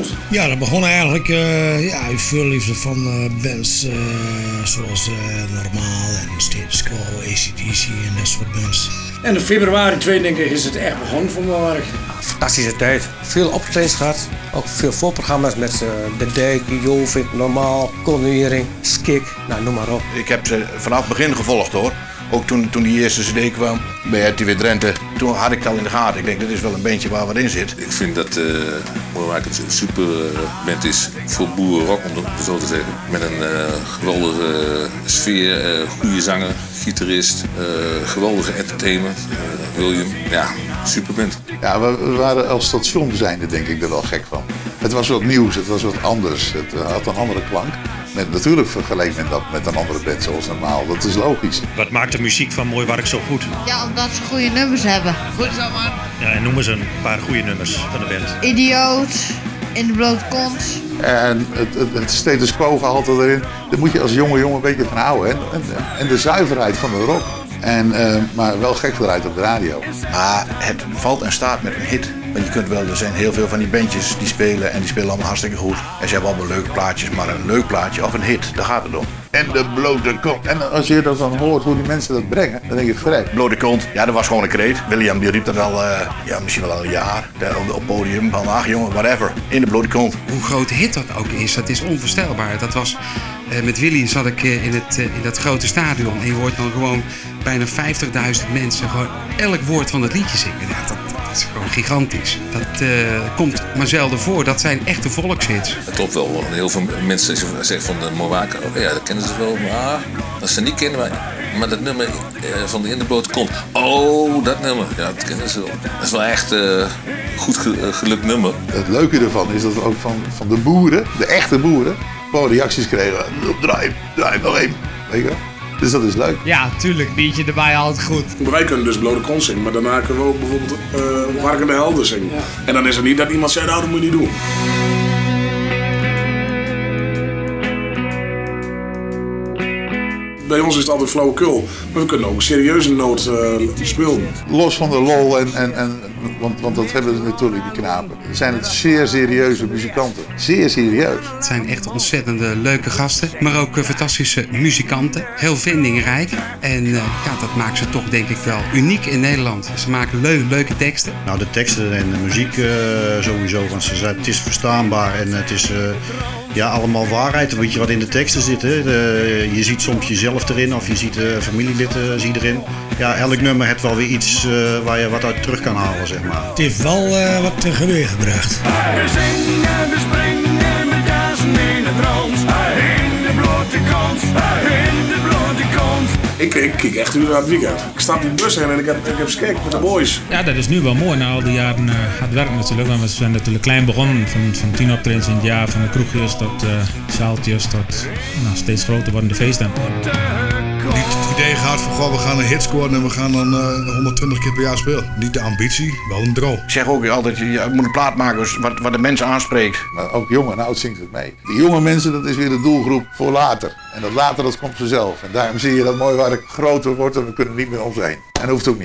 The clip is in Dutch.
stond? Ja, dat begon eigenlijk uh, ja, uit veel liefde van uh, bands uh, zoals Normaal en Status Quo, ACDC en dat soort bands. En in februari 92 is het echt begonnen voor mijn werk. Fantastische tijd. Veel optredens gehad. Ook veel voorprogramma's met De Dijk, Jovik, Normaal, Cornering, Skik, nou noem maar op. Ik heb ze vanaf het begin gevolgd hoor. Ook toen, toen die eerste CD kwam bij RTV Drenthe, toen had ik het al in de gaten. Ik denk, dit is wel een bandje waar wat in zit. Ik vind dat uh, het een super band is voor boerenrock, om het zo te zeggen. Met een uh, geweldige sfeer, uh, goede zanger, gitarist, geweldige entertainment. William, ja, super band. Ja, we, we waren als station zijnde denk ik er wel gek van. Het was wat nieuws, het was wat anders, het had een andere klank. Met, natuurlijk vergeleken met, dat, met een andere band zoals normaal. Dat is logisch. Wat maakt de muziek van Mooi Wark zo goed? Ja, omdat ze goede nummers hebben. Goed zo, man. Ja, en noem eens een paar goede nummers van de band. Idioot, In de blote kont. En het, het, het status quo gehalte erin. Daar moet je als jonge jongen een beetje van houden. En, en, en de zuiverheid van de rock. En, uh, maar wel gek eruit op de radio. Maar het valt en staat met een hit. Want je kunt wel, er zijn heel veel van die bandjes die spelen en die spelen allemaal hartstikke goed. En ze hebben allemaal leuke plaatjes, maar een leuk plaatje of een hit, daar gaat het om. En de blote kont. En als je dat dan hoort, hoe die mensen dat brengen, dan denk je vrek. Blote kont, ja, dat was gewoon een kreet. William die riep dat al, uh, ja, misschien wel al een jaar op het podium. Van, ach jongen, whatever, in de blote kont. Hoe groot hit dat ook is, dat is onvoorstelbaar. Dat was, uh, met Willy zat ik uh, in, het, in dat grote stadion en je hoort dan gewoon bijna 50.000 mensen gewoon elk woord van het liedje zingen. Ja, dat, dat is gewoon gigantisch. Dat uh, komt maar zelden voor. Dat zijn echte volkshits. Het klopt wel. Heel veel mensen zeggen van de Mowaken, oh, ja, dat kennen ze wel. Maar als ze niet kennen, maar, maar dat nummer uh, van de In de Blote komt. Oh, dat nummer. Ja, dat kennen ze wel. Dat is wel echt uh, goed ge gelukt nummer. Het leuke ervan is dat we ook van, van de boeren, de echte boeren, gewoon reacties kregen. Draai, draai nog één. Weet je wel? Dus dat is leuk. Ja, tuurlijk. Biertje erbij altijd goed. Wij kunnen dus Blote Kont zingen, maar daarna kunnen we ook bijvoorbeeld uh, Warkende Helden zingen. Ja. En dan is het niet dat iemand zegt, nou dat moet je niet doen. Bij ons is het altijd flauwekul, maar we kunnen ook een serieuze noot uh, spelen. Los van de lol en, en, en want, want dat hebben ze natuurlijk, die knapen. Zijn het zeer serieuze muzikanten. Zeer serieus. Het zijn echt ontzettende leuke gasten. Maar ook uh, fantastische muzikanten. Heel vindingrijk. En uh, ja, dat maakt ze toch denk ik wel uniek in Nederland. Ze maken leu leuke teksten. Nou, de teksten en de muziek uh, sowieso. Want ze zijn, het is verstaanbaar en het is ja, allemaal waarheid. Weet je wat in de teksten zit. Hè? De, je ziet soms jezelf erin of je ziet uh, familielid uh, zie erin. Ja, elk nummer heeft wel weer iets uh, waar je wat uit terug kan halen, zeg maar. Het heeft wel wat teweeg gebracht. We zingen, we springen, we dansen in het rond. In de blote kont, Ik, ik kijk echt uur aan het weekend. Ik sta op de bus heen en ik heb, ik heb skek met de boys. Ja, dat is nu wel mooi na al die jaren uh, hard werken natuurlijk. Want we zijn natuurlijk klein begonnen. Van, van tien optredens in het jaar. Van de kroegjes tot uh, zaaltjes tot nou, steeds groter wordende feesten. Idee gehad van goh, we gaan een hit scoren en we gaan dan uh, 120 keer per jaar spelen. Niet de ambitie, wel een droom. Ik zeg ook altijd, je moet een plaat maken wat, wat de mensen aanspreekt. Maar ook jong en oud zingt het mee. Die jonge mensen, dat is weer de doelgroep voor later. En dat later, dat komt vanzelf. En daarom zie je dat mooi waar ik groter wordt en we kunnen niet meer om zijn. En dat hoeft ook niet.